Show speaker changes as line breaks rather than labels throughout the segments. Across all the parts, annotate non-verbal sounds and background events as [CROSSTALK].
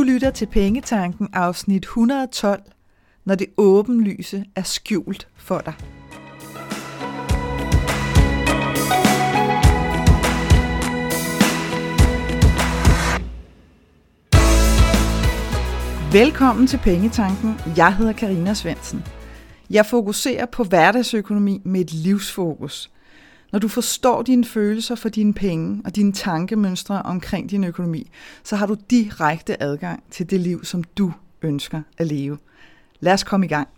Du lytter til Pengetanken afsnit 112, når det åbenlyse er skjult for dig. Velkommen til Pengetanken. Jeg hedder Karina Svensen. Jeg fokuserer på hverdagsøkonomi med et livsfokus. Når du forstår dine følelser for dine penge og dine tankemønstre omkring din økonomi, så har du direkte adgang til det liv, som du ønsker at leve. Lad os komme i gang.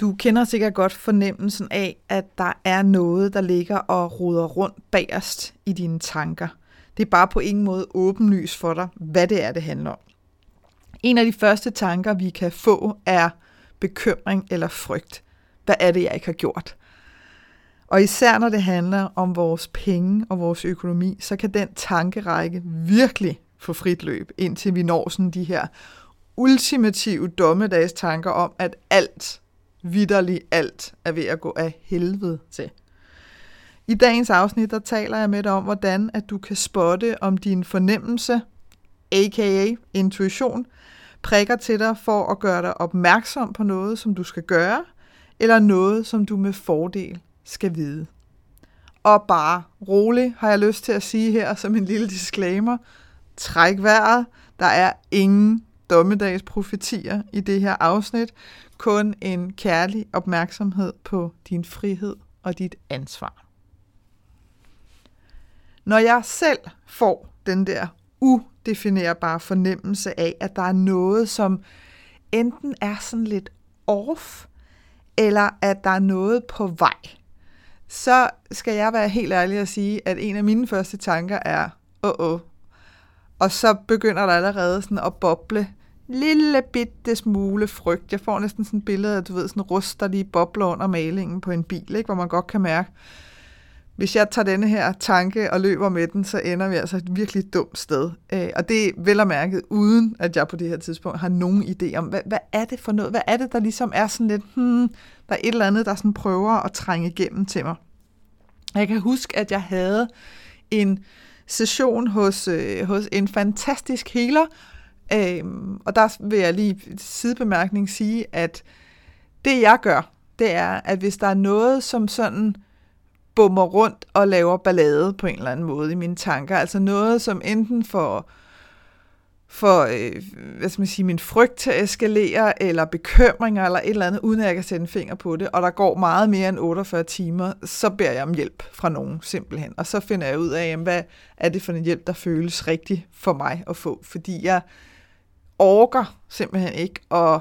Du kender sikkert godt fornemmelsen af, at der er noget, der ligger og roder rundt bagerst i dine tanker. Det er bare på ingen måde åbenlys for dig, hvad det er, det handler om. En af de første tanker, vi kan få, er bekymring eller frygt. Hvad er det, jeg ikke har gjort? Og især når det handler om vores penge og vores økonomi, så kan den tankerække virkelig få frit løb, indtil vi når sådan de her ultimative dommedags tanker om, at alt, vidderligt alt, er ved at gå af helvede til. I dagens afsnit, der taler jeg med dig om, hvordan at du kan spotte, om din fornemmelse, aka intuition, prikker til dig for at gøre dig opmærksom på noget, som du skal gøre, eller noget, som du med fordel skal vide. Og bare rolig, har jeg lyst til at sige her som en lille disclaimer. Træk vejret. Der er ingen dommedagsprofetier i det her afsnit. Kun en kærlig opmærksomhed på din frihed og dit ansvar. Når jeg selv får den der udefinerbare fornemmelse af, at der er noget, som enten er sådan lidt off, eller at der er noget på vej, så skal jeg være helt ærlig at sige, at en af mine første tanker er, åh, oh, oh. og så begynder der allerede sådan at boble lille bitte smule frygt. Jeg får næsten sådan et billede af, du ved, sådan rust, der lige bobler under malingen på en bil, ikke? hvor man godt kan mærke, hvis jeg tager denne her tanke og løber med den, så ender vi altså et virkelig dumt sted. Øh, og det er vel og mærket, uden at jeg på det her tidspunkt har nogen idé om, hvad, hvad er det for noget? Hvad er det, der ligesom er sådan lidt, hmm, der er et eller andet, der sådan prøver at trænge igennem til mig. Jeg kan huske, at jeg havde en session hos, øh, hos en fantastisk healer, øh, og der vil jeg lige sidebemærkning sige, at det jeg gør, det er, at hvis der er noget, som sådan bummer rundt og laver ballade på en eller anden måde i mine tanker, altså noget, som enten får for øh, hvad skal man sige, min frygt til at eskalere, eller bekymringer, eller et eller andet, uden at jeg kan sætte en finger på det, og der går meget mere end 48 timer, så beder jeg om hjælp fra nogen, simpelthen. Og så finder jeg ud af, jamen, hvad er det for en hjælp, der føles rigtig for mig at få, fordi jeg orker simpelthen ikke at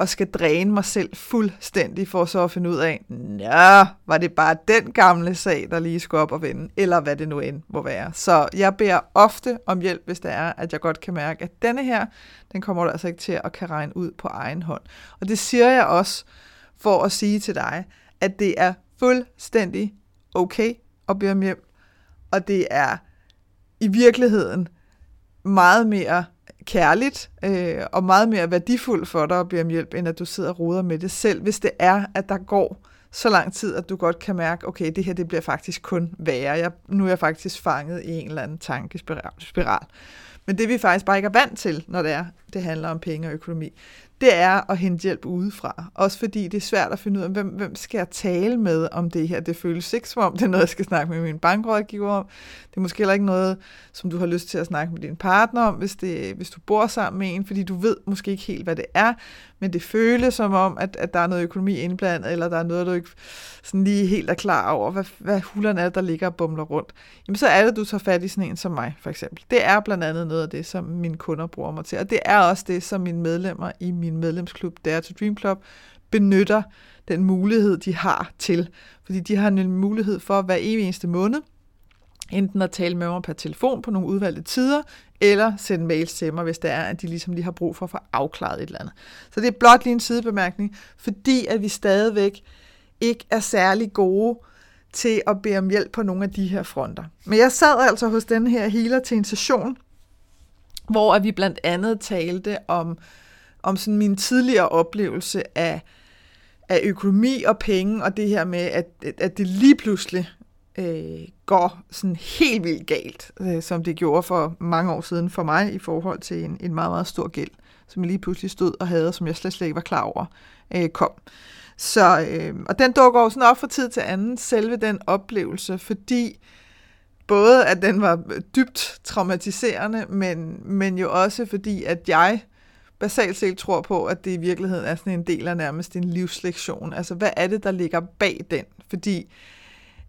og skal dræne mig selv fuldstændig for så at finde ud af, nå, var det bare den gamle sag, der lige skulle op og vende, eller hvad det nu end må være. Så jeg beder ofte om hjælp, hvis det er, at jeg godt kan mærke, at denne her, den kommer du altså ikke til at kan regne ud på egen hånd. Og det siger jeg også for at sige til dig, at det er fuldstændig okay at bede om hjælp, og det er i virkeligheden meget mere kærligt øh, og meget mere værdifuldt for dig at bede om hjælp, end at du sidder og roder med det selv, hvis det er, at der går så lang tid, at du godt kan mærke, okay, det her det bliver faktisk kun værre. Jeg, nu er jeg faktisk fanget i en eller anden tankespiral. Men det vi faktisk bare ikke er vant til, når det er, det handler om penge og økonomi, det er at hente hjælp udefra. Også fordi det er svært at finde ud af, hvem, hvem skal jeg tale med om det her. Det føles ikke som om, det er noget, jeg skal snakke med min bankrådgiver om. Det er måske heller ikke noget, som du har lyst til at snakke med din partner om, hvis, det, hvis du bor sammen med en, fordi du ved måske ikke helt, hvad det er, men det føles som om, at, at der er noget økonomi indblandet, eller der er noget, du ikke sådan lige helt er klar over, hvad, hvad hullerne er, der ligger og bumler rundt. Jamen så er det, du tager fat i sådan en som mig, for eksempel. Det er blandt andet noget af det, som mine kunder bruger mig til, og det er også det, som mine medlemmer i min medlemsklub Dare to Dream Club benytter den mulighed, de har til. Fordi de har en mulighed for hver evig eneste måned, enten at tale med mig per telefon på nogle udvalgte tider, eller sende mails til mig, hvis det er, at de ligesom lige har brug for at få afklaret et eller andet. Så det er blot lige en sidebemærkning, fordi at vi stadigvæk ikke er særlig gode til at bede om hjælp på nogle af de her fronter. Men jeg sad altså hos den her healer til en session, hvor vi blandt andet talte om, om sådan min tidligere oplevelse af, af økonomi og penge, og det her med, at, at det lige pludselig øh, går sådan helt vildt galt, øh, som det gjorde for mange år siden for mig i forhold til en, en meget, meget stor gæld, som jeg lige pludselig stod og havde, som jeg slet, slet ikke var klar over, øh, kom. Så, øh, og den dukker jo sådan op fra tid til anden, selve den oplevelse, fordi både at den var dybt traumatiserende, men, men jo også fordi, at jeg basalt set tror på, at det i virkeligheden er sådan en del af nærmest en livslektion. Altså, hvad er det, der ligger bag den? Fordi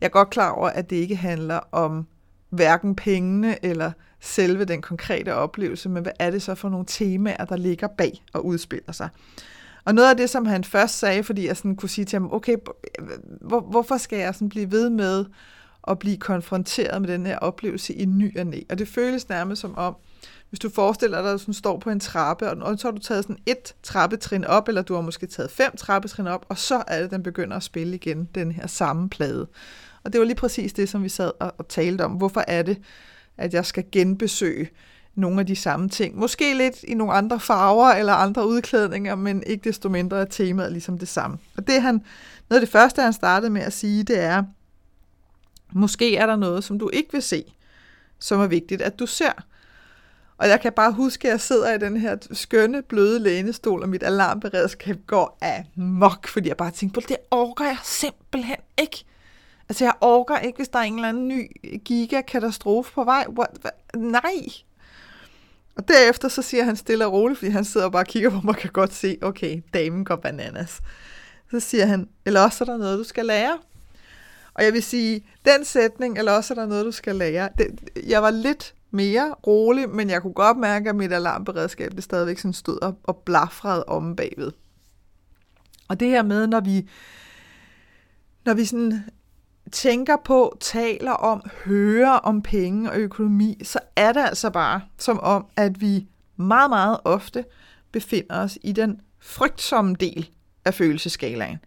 jeg er godt klar over, at det ikke handler om hverken pengene eller selve den konkrete oplevelse, men hvad er det så for nogle temaer, der ligger bag og udspiller sig? Og noget af det, som han først sagde, fordi jeg sådan kunne sige til ham, okay, hvor, hvorfor skal jeg sådan blive ved med at blive konfronteret med den her oplevelse i ny og næ? Og det føles nærmest som om, hvis du forestiller dig, at du står på en trappe, og så har du taget sådan et trappetrin op, eller du har måske taget fem trappetrin op, og så er det, den begynder at spille igen, den her samme plade. Og det var lige præcis det, som vi sad og, og talte om. Hvorfor er det, at jeg skal genbesøge nogle af de samme ting? Måske lidt i nogle andre farver eller andre udklædninger, men ikke desto mindre er temaet ligesom det samme. Og det han, noget af det første, han startede med at sige, det er, måske er der noget, som du ikke vil se, som er vigtigt, at du ser. Og jeg kan bare huske, at jeg sidder i den her skønne, bløde lænestol, og mit alarmberedskab går af mok, fordi jeg bare tænker på, det orker jeg simpelthen ikke. Altså, jeg orker ikke, hvis der er en eller anden ny gigakatastrofe på vej. What? Nej! Og derefter så siger han stille og roligt, fordi han sidder og bare kigger på mig og kan godt se, okay, damen går bananas. Så siger han, eller også er der noget, du skal lære. Og jeg vil sige, den sætning, eller også er der noget, du skal lære, det, jeg var lidt mere rolig, men jeg kunne godt mærke, at mit alarmberedskab det stadigvæk sådan stod og, og blafrede om bagved. Og det her med, når vi, når vi sådan tænker på, taler om, hører om penge og økonomi, så er det altså bare som om, at vi meget, meget ofte befinder os i den frygtsomme del af følelseskalaen.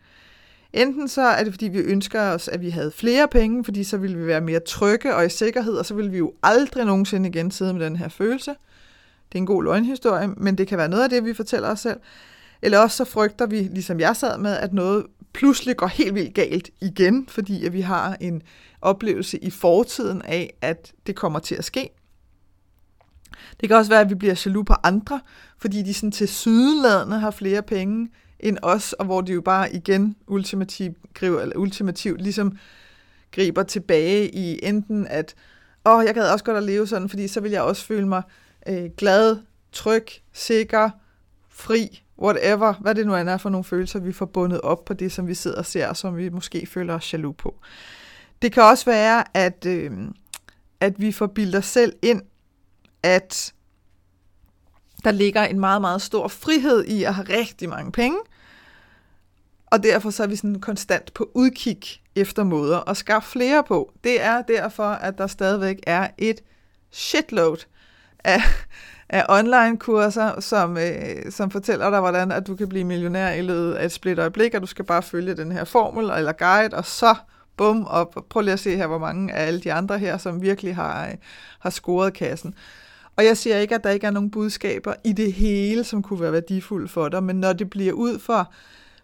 Enten så er det, fordi vi ønsker os, at vi havde flere penge, fordi så ville vi være mere trygge og i sikkerhed, og så ville vi jo aldrig nogensinde igen sidde med den her følelse. Det er en god løgnhistorie, men det kan være noget af det, vi fortæller os selv. Eller også så frygter vi, ligesom jeg sad med, at noget pludselig går helt vildt galt igen, fordi at vi har en oplevelse i fortiden af, at det kommer til at ske. Det kan også være, at vi bliver jaloux på andre, fordi de sådan til sydenladende har flere penge end os, og hvor de jo bare igen ultimativt, griber, eller ultimativt ligesom griber tilbage i enten at, åh, oh, jeg gad også godt at leve sådan, fordi så vil jeg også føle mig øh, glad, tryg, sikker, fri, whatever, hvad det nu er for nogle følelser, vi får bundet op på det, som vi sidder og ser, som vi måske føler os jaloux på. Det kan også være, at, øh, at vi får bilder selv ind, at der ligger en meget, meget stor frihed i at have rigtig mange penge, og derfor så er vi sådan konstant på udkig efter måder at skaffe flere på. Det er derfor, at der stadigvæk er et shitload af, af online-kurser, som, øh, som fortæller dig, hvordan at du kan blive millionær i løbet af et split øjeblik, og du skal bare følge den her formel eller guide, og så bum, og prøv lige at se her, hvor mange af alle de andre her, som virkelig har, øh, har scoret kassen. Og jeg siger ikke, at der ikke er nogen budskaber i det hele, som kunne være værdifulde for dig, men når det bliver ud for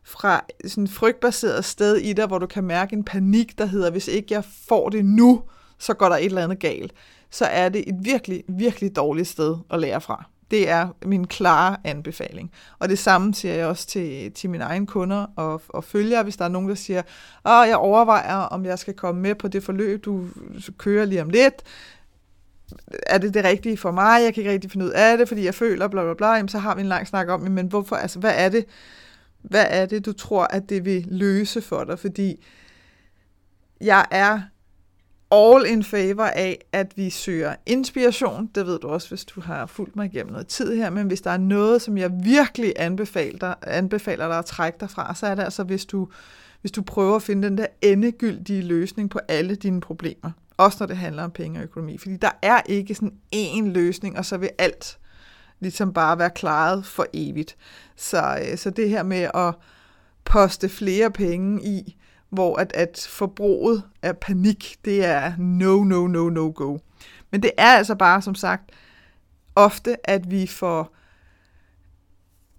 fra sådan et frygtbaseret sted i dig, hvor du kan mærke en panik, der hedder, hvis ikke jeg får det nu, så går der et eller andet galt, så er det et virkelig, virkelig dårligt sted at lære fra. Det er min klare anbefaling. Og det samme siger jeg også til, til mine egne kunder og, og følgere, hvis der er nogen, der siger, at jeg overvejer, om jeg skal komme med på det forløb, du kører lige om lidt. Er det det rigtige for mig? Jeg kan ikke rigtig finde ud af det, fordi jeg føler bla bla bla. Jamen, så har vi en lang snak om, men hvorfor, altså, hvad er det, hvad er det, du tror, at det vil løse for dig? Fordi jeg er all in favor af, at vi søger inspiration. Det ved du også, hvis du har fulgt mig igennem noget tid her. Men hvis der er noget, som jeg virkelig anbefaler, anbefaler dig at trække dig fra, så er det altså, hvis du, hvis du prøver at finde den der endegyldige løsning på alle dine problemer. Også når det handler om penge og økonomi. Fordi der er ikke sådan én løsning, og så vil alt ligesom bare være klaret for evigt. Så, øh, så det her med at poste flere penge i, hvor at, at forbruget af panik, det er no, no, no, no go. Men det er altså bare, som sagt, ofte, at vi får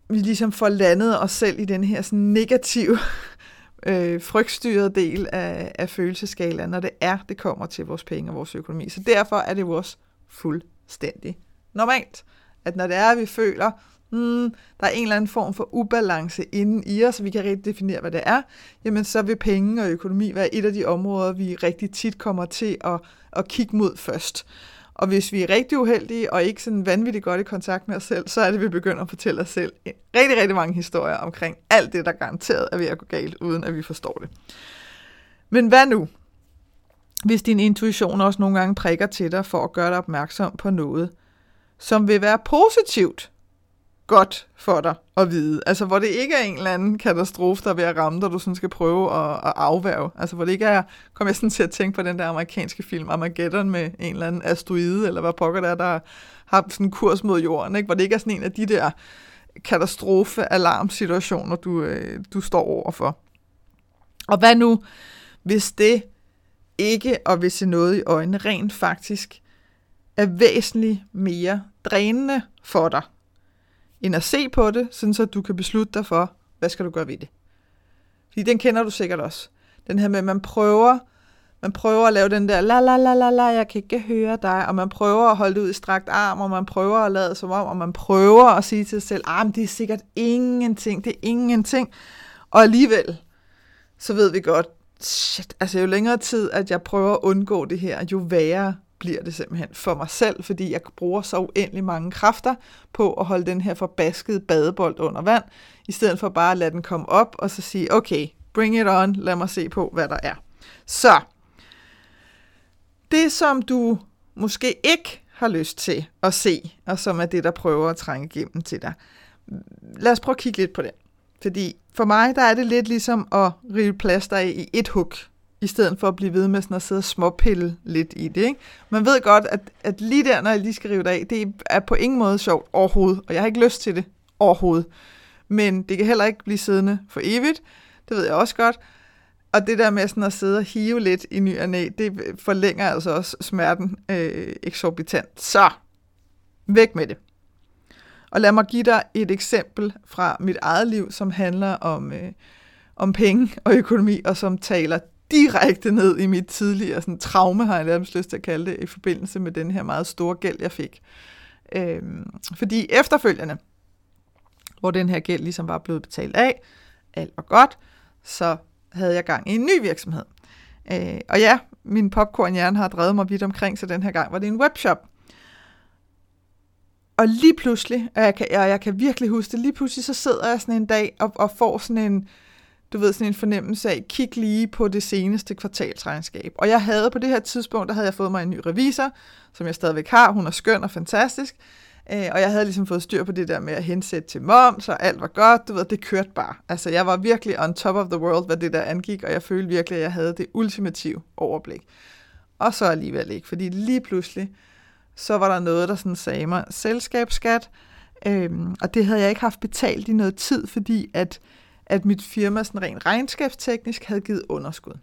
vi ligesom får landet os selv i den her sådan negative [LAUGHS] øh, frygtstyret del af, af følelseskalaen, når det er, det kommer til vores penge og vores økonomi. Så derfor er det også fuldstændig normalt, at når det er, at vi føler, hmm, der er en eller anden form for ubalance inden i os, så vi kan rigtig definere, hvad det er, jamen så vil penge og økonomi være et af de områder, vi rigtig tit kommer til at, at kigge mod først. Og hvis vi er rigtig uheldige og ikke sådan vanvittigt godt i kontakt med os selv, så er det, at vi begynder at fortælle os selv rigtig, rigtig mange historier omkring alt det, der garanteret er ved at gå galt, uden at vi forstår det. Men hvad nu? Hvis din intuition også nogle gange prikker til dig for at gøre dig opmærksom på noget, som vil være positivt godt for dig at vide. Altså, hvor det ikke er en eller anden katastrofe, der er ved at ramme dig, du sådan skal prøve at, at afværge. Altså, hvor det ikke er, kom jeg sådan til at tænke på den der amerikanske film Armageddon med en eller anden asteroide, eller hvad pokker der, der har sådan en kurs mod jorden, ikke? hvor det ikke er sådan en af de der katastrofe-alarmsituationer, du, øh, du står overfor. Og hvad nu, hvis det ikke og hvis se noget i øjnene rent faktisk er væsentligt mere drænende for dig, end at se på det, sådan så du kan beslutte dig for, hvad skal du gøre ved det. Fordi den kender du sikkert også. Den her med, at man prøver, man prøver at lave den der, la la la la la, jeg kan ikke høre dig, og man prøver at holde det ud i strakt arm, og man prøver at lade som om, og man prøver at sige til sig selv, ah, men det er sikkert ingenting, det er ingenting. Og alligevel, så ved vi godt, shit, altså jo længere tid, at jeg prøver at undgå det her, jo værre bliver det simpelthen for mig selv, fordi jeg bruger så uendelig mange kræfter på at holde den her forbaskede badebold under vand, i stedet for bare at lade den komme op og så sige, okay, bring it on, lad mig se på, hvad der er. Så, det som du måske ikke har lyst til at se, og som er det, der prøver at trænge igennem til dig, lad os prøve at kigge lidt på det. Fordi for mig, der er det lidt ligesom at rive plaster i et hug i stedet for at blive ved med sådan at sidde og småpille lidt i det. Ikke? Man ved godt, at, at lige der, når jeg lige skal rive det af, det er på ingen måde sjovt overhovedet, og jeg har ikke lyst til det overhovedet. Men det kan heller ikke blive siddende for evigt, det ved jeg også godt. Og det der med sådan at sidde og hive lidt i ny og næ, det forlænger altså også smerten øh, eksorbitant. Så, væk med det. Og lad mig give dig et eksempel fra mit eget liv, som handler om, øh, om penge og økonomi, og som taler direkte ned i mit tidligere sådan, traume, har jeg nærmest lyst til at kalde det, i forbindelse med den her meget store gæld, jeg fik. Øhm, fordi efterfølgende, hvor den her gæld ligesom var blevet betalt af, alt var godt, så havde jeg gang i en ny virksomhed. Øh, og ja, min popcornhjerne har drevet mig vidt omkring, så den her gang var det en webshop. Og lige pludselig, og jeg kan, og jeg kan virkelig huske det, lige pludselig så sidder jeg sådan en dag og, og får sådan en, du ved, sådan en fornemmelse af, kig lige på det seneste kvartalsregnskab. Og jeg havde på det her tidspunkt, der havde jeg fået mig en ny revisor, som jeg stadigvæk har. Hun er skøn og fantastisk. Øh, og jeg havde ligesom fået styr på det der med at hensætte til moms, og alt var godt, du ved, det kørte bare. Altså, jeg var virkelig on top of the world, hvad det der angik, og jeg følte virkelig, at jeg havde det ultimative overblik. Og så alligevel ikke, fordi lige pludselig, så var der noget, der sådan sagde mig, selskabsskat, øhm, og det havde jeg ikke haft betalt i noget tid, fordi at at mit firma sådan rent regnskabsteknisk havde givet underskud.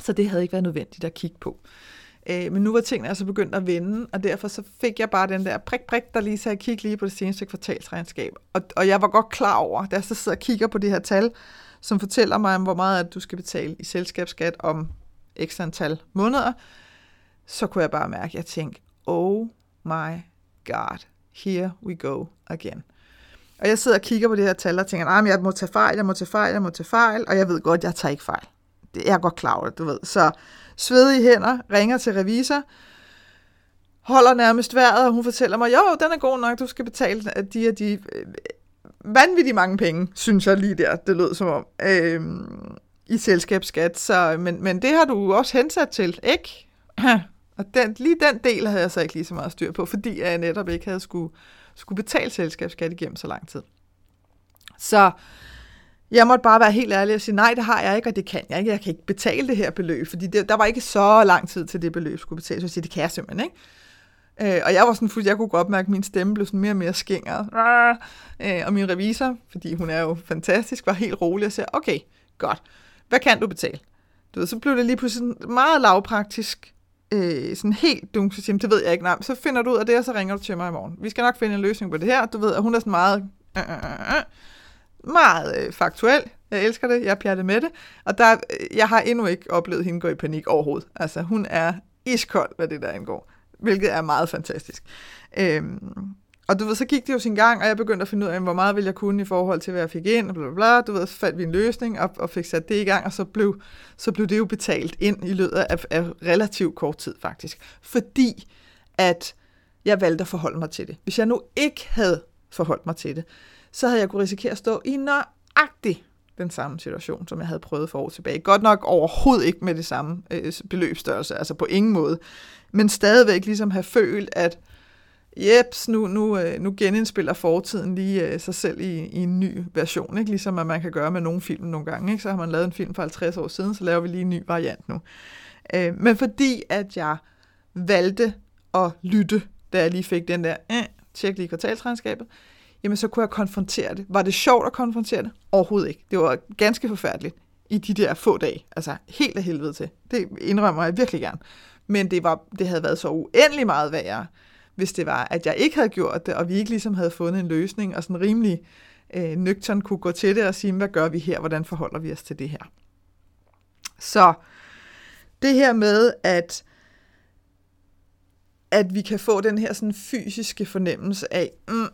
Så det havde ikke været nødvendigt at kigge på. Øh, men nu var tingene altså begyndt at vende, og derfor så fik jeg bare den der prik, prik, der lige sagde, kig lige på det seneste kvartalsregnskab. Og, og jeg var godt klar over, da jeg så sidder og kigger på det her tal, som fortæller mig hvor meget at du skal betale i selskabsskat om ekstra antal måneder, så kunne jeg bare mærke, at jeg tænkte, oh my god, here we go again. Og jeg sidder og kigger på det her tal og tænker, ah, at jeg må tage fejl, jeg må tage fejl, jeg må tage fejl, og jeg ved godt, jeg tager ikke fejl. Det er godt klar over det, du ved. Så svedige hænder, ringer til revisor, holder nærmest vejret, og hun fortæller mig, jo, den er god nok, du skal betale de og de øh, vanvittigt mange penge, synes jeg lige der, det lød som om, øh, i selskabsskat. Så, men, men det har du også hensat til, ikke? [CLEARS THROAT] Og den, lige den del havde jeg så ikke lige så meget styr på, fordi jeg netop ikke havde skulle skulle betale selskabsskat igennem så lang tid. Så jeg måtte bare være helt ærlig og sige, nej, det har jeg ikke, og det kan jeg ikke. Jeg kan ikke betale det her beløb, fordi det, der var ikke så lang tid til det beløb skulle betales. Så jeg siger, det kan jeg simpelthen ikke. Øh, og jeg var sådan fuldt, jeg kunne godt mærke, at min stemme blev sådan mere og mere skængere. Øh, og min revisor, fordi hun er jo fantastisk, var helt rolig og sagde, okay, godt, hvad kan du betale? Du ved, så blev det lige pludselig meget lavpraktisk øh, sådan helt dumt, så siger, det ved jeg ikke, nej, så finder du ud af det, og så ringer du til mig i morgen. Vi skal nok finde en løsning på det her. Du ved, at hun er sådan meget, øh, øh, øh, meget øh, faktuel. Jeg elsker det, jeg er pjattet med det. Og der, jeg har endnu ikke oplevet hende gå i panik overhovedet. Altså, hun er iskold, hvad det der angår. Hvilket er meget fantastisk. Øhm, og du ved, så gik det jo sin gang, og jeg begyndte at finde ud af, hvor meget ville jeg kunne i forhold til, hvad jeg fik ind, og bla, bla, bla. Du ved, så fandt vi en løsning, og, og fik sat det i gang, og så blev, så blev det jo betalt ind i løbet af, af relativt kort tid, faktisk. Fordi at jeg valgte at forholde mig til det. Hvis jeg nu ikke havde forholdt mig til det, så havde jeg kunne risikere at stå i nøjagtig den samme situation, som jeg havde prøvet for år tilbage. Godt nok overhovedet ikke med det samme øh, beløbsstørrelse, altså på ingen måde, men stadigvæk ligesom have følt, at jeps, nu, nu, øh, nu genindspiller fortiden lige øh, sig selv i, i en ny version, ikke? ligesom at man kan gøre med nogle film nogle gange. Ikke? Så har man lavet en film for 50 år siden, så laver vi lige en ny variant nu. Øh, men fordi at jeg valgte at lytte, da jeg lige fik den der, eh, tjek lige kvartalsregnskabet, jamen så kunne jeg konfrontere det. Var det sjovt at konfrontere det? Overhovedet ikke. Det var ganske forfærdeligt i de der få dage. Altså helt af helvede til. Det indrømmer jeg virkelig gerne. Men det, var, det havde været så uendelig meget værre, hvis det var, at jeg ikke havde gjort det, og vi ikke ligesom havde fundet en løsning, og sådan rimelig øh, nøgtern kunne gå til det og sige, hvad gør vi her, hvordan forholder vi os til det her. Så det her med, at at vi kan få den her sådan fysiske fornemmelse af, mm,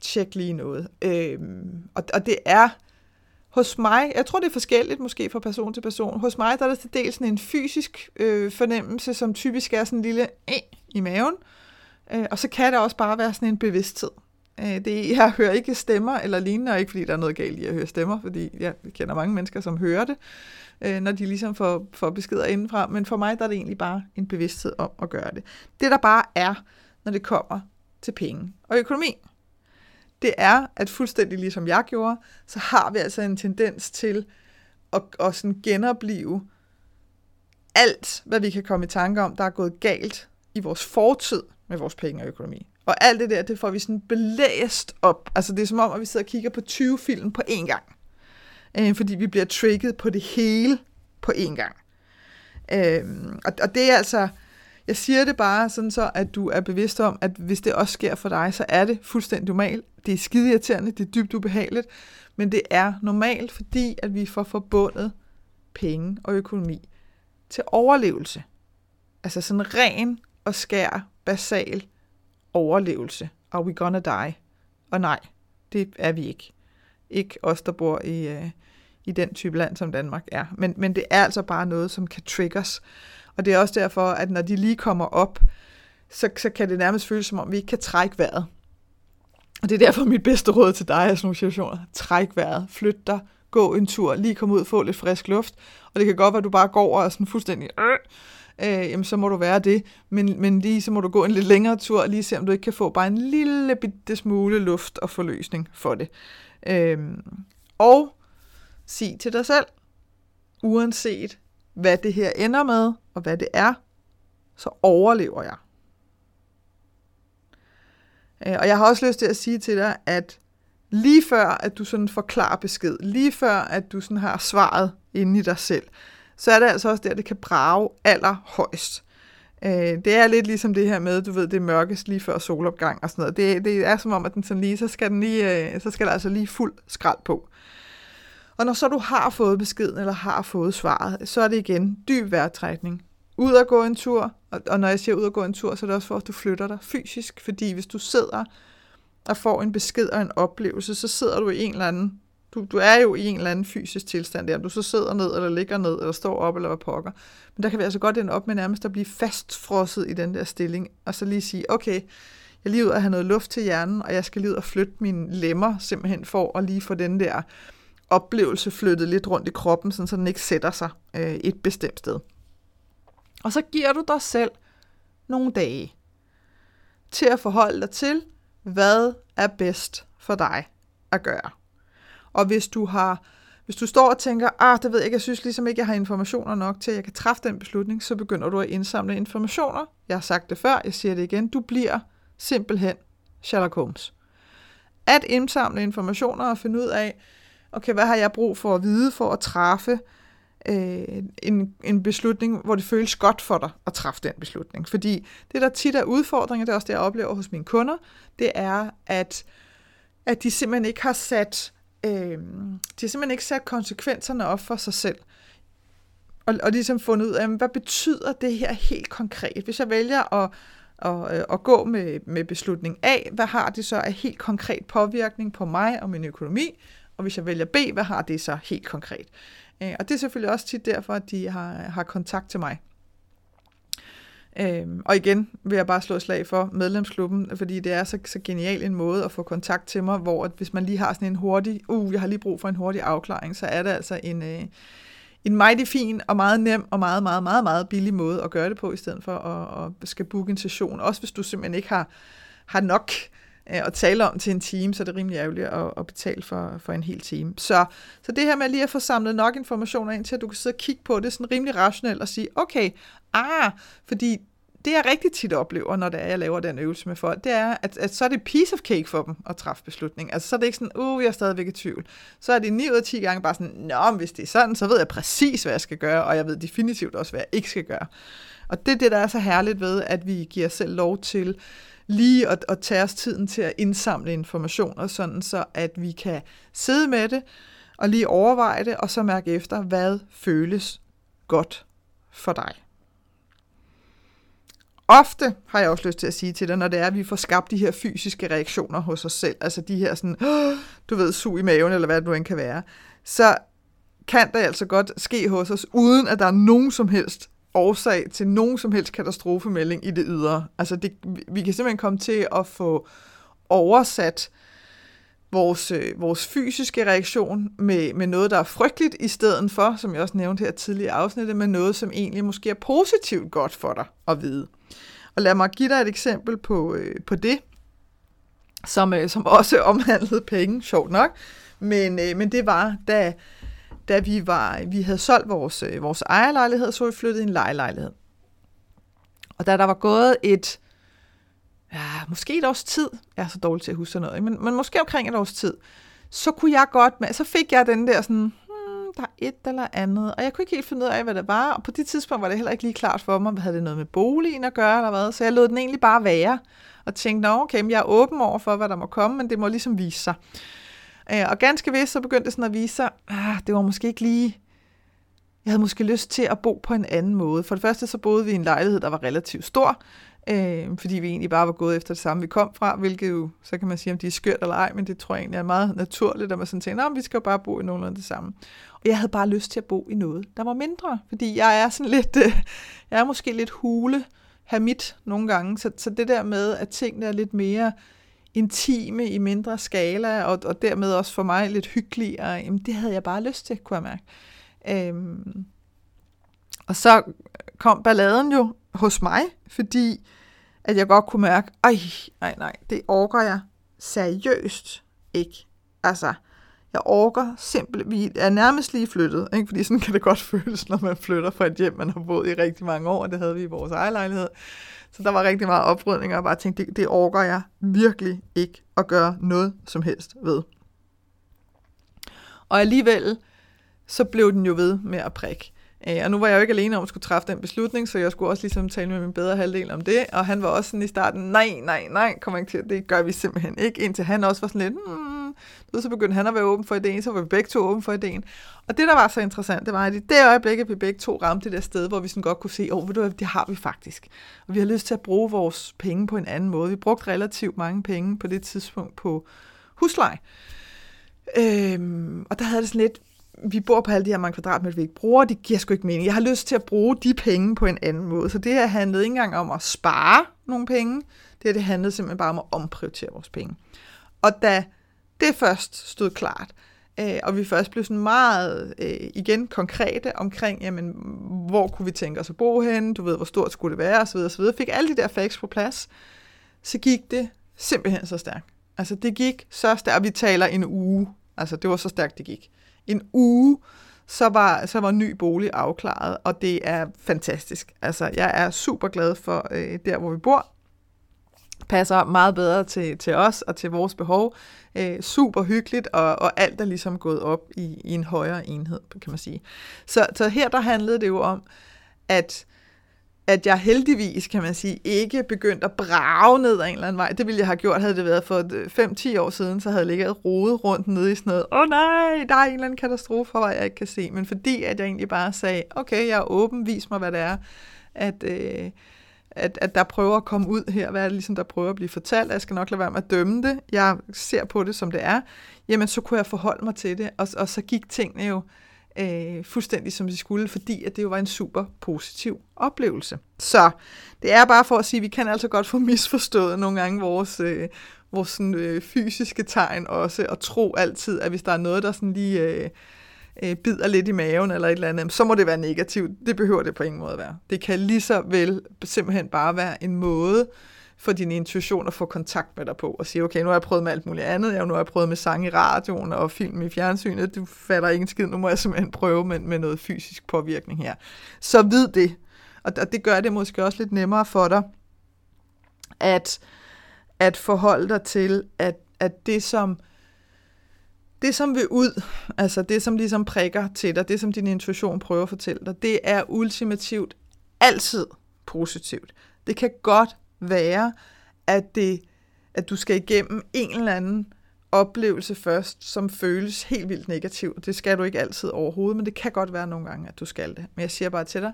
tjek lige noget. Øhm, og, og det er hos mig, jeg tror det er forskelligt måske fra person til person, hos mig der er det til dels sådan en fysisk øh, fornemmelse, som typisk er sådan en lille øh, i maven, øh, Øh, og så kan det også bare være sådan en bevidsthed. Øh, det, jeg hører ikke stemmer eller lignende, og ikke fordi der er noget galt i at høre stemmer, fordi jeg kender mange mennesker, som hører det, øh, når de ligesom får, får beskeder indenfra, men for mig der er det egentlig bare en bevidsthed om at gøre det. Det der bare er, når det kommer til penge og økonomi, det er, at fuldstændig ligesom jeg gjorde, så har vi altså en tendens til at, at sådan genopleve alt, hvad vi kan komme i tanke om, der er gået galt i vores fortid med vores penge og økonomi. Og alt det der, det får vi sådan belæst op. Altså det er som om, at vi sidder og kigger på 20 film på én gang. Øh, fordi vi bliver trigget på det hele på én gang. Øh, og, og det er altså, jeg siger det bare sådan så, at du er bevidst om, at hvis det også sker for dig, så er det fuldstændig normalt. Det er skide irriterende, det er dybt ubehageligt, men det er normalt, fordi at vi får forbundet penge og økonomi til overlevelse. Altså sådan ren og skær, basal overlevelse. Are we gonna die? Og nej, det er vi ikke. Ikke os, der bor i, øh, i den type land, som Danmark er. Men, men det er altså bare noget, som kan triggers. Og det er også derfor, at når de lige kommer op, så, så kan det nærmest føles som om, vi ikke kan trække vejret. Og det er derfor mit bedste råd til dig i sådan nogle situationer. Træk vejret, flyt dig, gå en tur, lige komme ud og få lidt frisk luft. Og det kan godt være, at du bare går og er sådan fuldstændig... Øh, øh, jamen så må du være det. Men, men lige så må du gå en lidt længere tur, og lige se om du ikke kan få bare en lille bitte smule luft og forløsning for det. Øh, og sig til dig selv, uanset hvad det her ender med, og hvad det er, så overlever jeg. Øh, og jeg har også lyst til at sige til dig, at lige før, at du sådan får klar besked, lige før, at du sådan har svaret inde i dig selv, så er det altså også der, det kan brage allerhøjst. Øh, det er lidt ligesom det her med, du ved, det er mørkest lige før solopgang og sådan noget. Det, det er som om, at den sådan lige, så skal, den lige, øh, så skal der altså lige fuld skrald på. Og når så du har fået beskeden, eller har fået svaret, så er det igen dyb vejrtrækning. Ud og gå en tur, og når jeg siger ud og gå en tur, så er det også for, at du flytter dig fysisk, fordi hvis du sidder og får en besked og en oplevelse, så sidder du i en eller anden, du, du er jo i en eller anden fysisk tilstand der, om du så sidder ned, eller ligger ned, eller står op, eller hvad pokker. Men der kan vi altså godt ende op med nærmest at blive fastfrosset i den der stilling, og så lige sige, okay, jeg lige ud at have noget luft til hjernen, og jeg skal lige ud og flytte mine lemmer, simpelthen for at lige få den der oplevelse flyttet lidt rundt i kroppen, sådan, så den ikke sætter sig øh, et bestemt sted. Og så giver du dig selv nogle dage til at forholde dig til, hvad er bedst for dig at gøre. Og hvis du har hvis du står og tænker, ah, det ved jeg ikke, jeg synes ligesom ikke, jeg har informationer nok til, at jeg kan træffe den beslutning, så begynder du at indsamle informationer. Jeg har sagt det før, jeg siger det igen. Du bliver simpelthen Sherlock Holmes. At indsamle informationer og finde ud af, okay, hvad har jeg brug for at vide for at træffe øh, en, en beslutning, hvor det føles godt for dig at træffe den beslutning. Fordi det, der tit er udfordringer, det er også det, jeg oplever hos mine kunder, det er, at, at de simpelthen ikke har sat øh, de har simpelthen ikke sat konsekvenserne op for sig selv. Og, og ligesom fundet ud af, hvad betyder det her helt konkret? Hvis jeg vælger at, at, øh, at gå med, med beslutning A, hvad har det så af helt konkret påvirkning på mig og min økonomi? Og hvis jeg vælger B, hvad har det så helt konkret? Øh, og det er selvfølgelig også tit derfor, at de har, har kontakt til mig. Øhm, og igen vil jeg bare slå et slag for medlemsklubben, fordi det er så, så genial en måde at få kontakt til mig, hvor at hvis man lige har sådan en hurtig, uh, jeg har lige brug for en hurtig afklaring, så er det altså en, øh, en meget fin og meget nem og meget, meget, meget, meget billig måde at gøre det på, i stedet for at, at skal booke en session. Også hvis du simpelthen ikke har, har nok øh, Øh, at tale om til en time, så er det rimelig ærgerligt at, at betale for, for en hel time. Så, så det her med lige at få samlet nok informationer ind til, at du kan sidde og kigge på det sådan rimelig rationelt og sige, okay, ah, fordi det jeg rigtig tit oplever, når det er, jeg laver den øvelse med folk, det er, at, at så er det piece of cake for dem at træffe beslutning. Altså så er det ikke sådan, uh, jeg er stadigvæk i tvivl. Så er det 9 ud af 10 gange bare sådan, nå, men hvis det er sådan, så ved jeg præcis, hvad jeg skal gøre, og jeg ved definitivt også, hvad jeg ikke skal gøre. Og det er det, der er så herligt ved, at vi giver os selv lov til lige at, at tage os tiden til at indsamle informationer, sådan så at vi kan sidde med det, og lige overveje det, og så mærke efter, hvad føles godt for dig. Ofte har jeg også lyst til at sige til dig, når det er, at vi får skabt de her fysiske reaktioner hos os selv, altså de her sådan, du ved, sug i maven, eller hvad det nu end kan være, så kan det altså godt ske hos os, uden at der er nogen som helst årsag til nogen som helst katastrofemelding i det ydre. Altså det, vi kan simpelthen komme til at få oversat vores, øh, vores fysiske reaktion med, med noget, der er frygteligt, i stedet for, som jeg også nævnte her tidligere i afsnittet, med noget, som egentlig måske er positivt godt for dig at vide. Og lad mig give dig et eksempel på, øh, på det, som, øh, som også omhandlede penge, sjovt nok. Men, øh, men det var, da, da vi, var, vi havde solgt vores, øh, vores ejerlejlighed, så vi flyttet i en lejelejlighed. Og da der var gået et, ja, måske et års tid, jeg er så dårlig til at huske noget, men, men måske omkring et års tid, så kunne jeg godt, med, så fik jeg den der sådan, hmm, der er et eller andet. Og jeg kunne ikke helt finde ud af, hvad det var. Og på det tidspunkt var det heller ikke lige klart for mig, hvad havde det noget med boligen at gøre, eller hvad. Så jeg lod den egentlig bare være. Og tænkte, nå okay, jeg er åben over for, hvad der må komme, men det må ligesom vise sig. Øh, og ganske vist, så begyndte det sådan at vise sig, ah, det var måske ikke lige... Jeg havde måske lyst til at bo på en anden måde. For det første så boede vi i en lejlighed, der var relativt stor, øh, fordi vi egentlig bare var gået efter det samme, vi kom fra, hvilket jo, så kan man sige, om de er skørt eller ej, men det tror jeg egentlig er meget naturligt, at man sådan tænker, vi skal jo bare bo i nogenlunde det samme. Og jeg havde bare lyst til at bo i noget, der var mindre, fordi jeg er sådan lidt, øh, jeg er måske lidt hule, mit nogle gange, så, så det der med, at tingene er lidt mere intime i mindre skala, og, og dermed også for mig lidt hyggeligere, jamen det havde jeg bare lyst til, kunne jeg mærke. Øhm, og så kom balladen jo hos mig, fordi at jeg godt kunne mærke, ej, nej, nej, det orker jeg seriøst ikke. Altså, jeg orker simpelthen, vi er nærmest lige flyttet, ikke? fordi sådan kan det godt [LAUGHS] føles, når man flytter fra et hjem, man har boet i rigtig mange år, det havde vi i vores egen lejlighed. Så der var rigtig meget oprydning, og jeg bare tænkte, det, det orker jeg virkelig ikke at gøre noget som helst ved. Og alligevel, så blev den jo ved med at prikke. Øh, og nu var jeg jo ikke alene om at skulle træffe den beslutning, så jeg skulle også ligesom tale med min bedre halvdel om det. Og han var også sådan i starten, nej, nej, nej, kommer ikke til, det gør vi simpelthen ikke. Indtil han også var sådan lidt, hmm. så begyndte han at være åben for ideen, så var vi begge to åben for ideen. Og det, der var så interessant, det var, at i det øjeblik, at vi begge to ramte det der sted, hvor vi sådan godt kunne se, åh, oh, ved du det har vi faktisk. Og vi har lyst til at bruge vores penge på en anden måde. Vi brugte relativt mange penge på det tidspunkt på husleje. Øhm, og der havde det sådan lidt, vi bor på alle de her mange kvadratmeter, vi ikke bruger, det giver sgu ikke mening. Jeg har lyst til at bruge de penge på en anden måde. Så det her handlede ikke engang om at spare nogle penge. Det her det handlede simpelthen bare om at omprioritere vores penge. Og da det først stod klart, øh, og vi først blev sådan meget øh, igen konkrete omkring, jamen, hvor kunne vi tænke os at bo henne, du ved, hvor stort skulle det være, osv., osv., fik alle de der facts på plads, så gik det simpelthen så stærkt. Altså det gik så stærkt, og vi taler en uge. Altså det var så stærkt, det gik en uge, så var, så var ny bolig afklaret, og det er fantastisk. Altså, jeg er super glad for øh, der, hvor vi bor. Passer meget bedre til, til os og til vores behov. Øh, super hyggeligt, og, og alt er ligesom gået op i, i en højere enhed, kan man sige. Så, så her der handlede det jo om, at at jeg heldigvis, kan man sige, ikke begyndt at brage ned ad en eller anden vej. Det ville jeg have gjort, havde det været for 5-10 øh, år siden, så havde jeg ligget rodet rundt nede i sådan noget, åh oh, nej, der er en eller anden katastrofe, hvor jeg ikke kan se. Men fordi at jeg egentlig bare sagde, okay, jeg er åben, vis mig, hvad det er, at, øh, at, at der prøver at komme ud her, hvad er det ligesom, der prøver at blive fortalt, jeg skal nok lade være med at dømme det, jeg ser på det, som det er, jamen så kunne jeg forholde mig til det, og, og så gik tingene jo øh, Øh, fuldstændig som de skulle, fordi at det jo var en super positiv oplevelse. Så det er bare for at sige, at vi kan altså godt få misforstået nogle gange vores, øh, vores sådan, øh, fysiske tegn også, og tro altid, at hvis der er noget, der sådan lige øh, øh, bider lidt i maven eller et eller andet, så må det være negativt. Det behøver det på ingen måde at være. Det kan lige så vel simpelthen bare være en måde, øh, for din intuition at få kontakt med dig på, og sige, okay, nu har jeg prøvet med alt muligt andet, jeg, nu har jeg prøvet med sang i radioen og film i fjernsynet, du falder ingen skid, nu må jeg simpelthen prøve med, med noget fysisk påvirkning her. Så vid det, og det gør det måske også lidt nemmere for dig, at, at forholde dig til, at, at det som det som vil ud, altså det som ligesom prikker til dig, det som din intuition prøver at fortælle dig, det er ultimativt altid positivt. Det kan godt være, at, det, at du skal igennem en eller anden oplevelse først, som føles helt vildt negativ. Det skal du ikke altid overhovedet, men det kan godt være nogle gange, at du skal det. Men jeg siger bare til dig,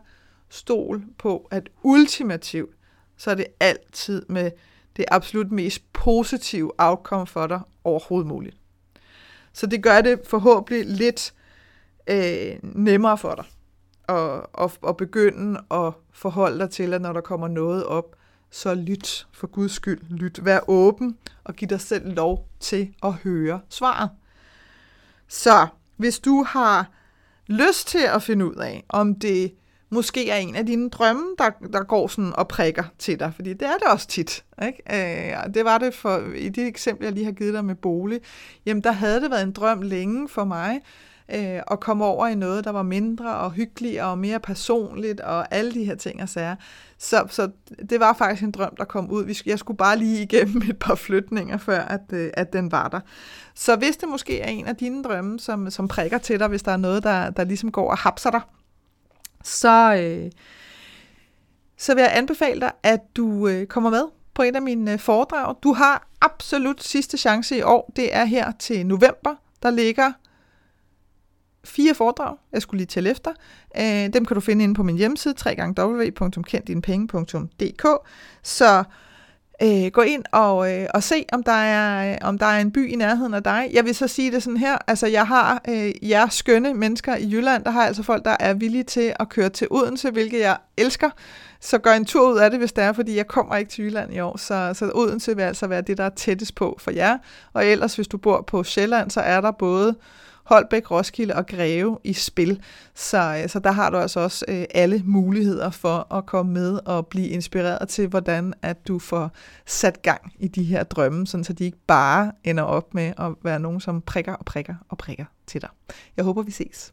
stol på, at ultimativt, så er det altid med det absolut mest positive outcome for dig overhovedet muligt. Så det gør det forhåbentlig lidt øh, nemmere for dig at, at, at begynde at forholde dig til, at når der kommer noget op, så lyt for Guds skyld. Lyt. Vær åben og giv dig selv lov til at høre svaret. Så hvis du har lyst til at finde ud af, om det måske er en af dine drømme, der, der går sådan og prikker til dig, fordi det er det også tit. Ikke? Øh, det var det for, i det eksempel, jeg lige har givet dig med bolig. Jamen, der havde det været en drøm længe for mig, øh, og komme over i noget, der var mindre og hyggeligere og mere personligt og alle de her ting og sager. Så, så det var faktisk en drøm, der kom ud. Jeg skulle bare lige igennem [LAUGHS] et par flytninger, før at, øh, at den var der. Så hvis det måske er en af dine drømme, som, som prikker til dig, hvis der er noget, der, der ligesom går og hapser dig, så, øh, så vil jeg anbefale dig, at du øh, kommer med på et af mine øh, foredrag. Du har absolut sidste chance i år. Det er her til november. Der ligger fire foredrag, jeg skulle lige tælle efter. Øh, dem kan du finde inde på min hjemmeside, www.kenddinepenge.dk. Så øh, gå ind og, øh, og se, om der, er, om der er en by i nærheden af dig. Jeg vil så sige det sådan her, altså jeg har øh, jer skønne mennesker i Jylland, der har altså folk, der er villige til at køre til Odense, hvilket jeg elsker. Så gør en tur ud af det, hvis det er, fordi jeg kommer ikke til Jylland i år. Så, så Odense vil altså være det, der er tættest på for jer. Og ellers, hvis du bor på Sjælland, så er der både Holbæk, Roskilde og Greve i spil. Så, øh, så der har du altså også øh, alle muligheder for at komme med og blive inspireret til, hvordan at du får sat gang i de her drømme, sådan så de ikke bare ender op med at være nogen, som prikker og prikker og prikker til dig. Jeg håber, vi ses.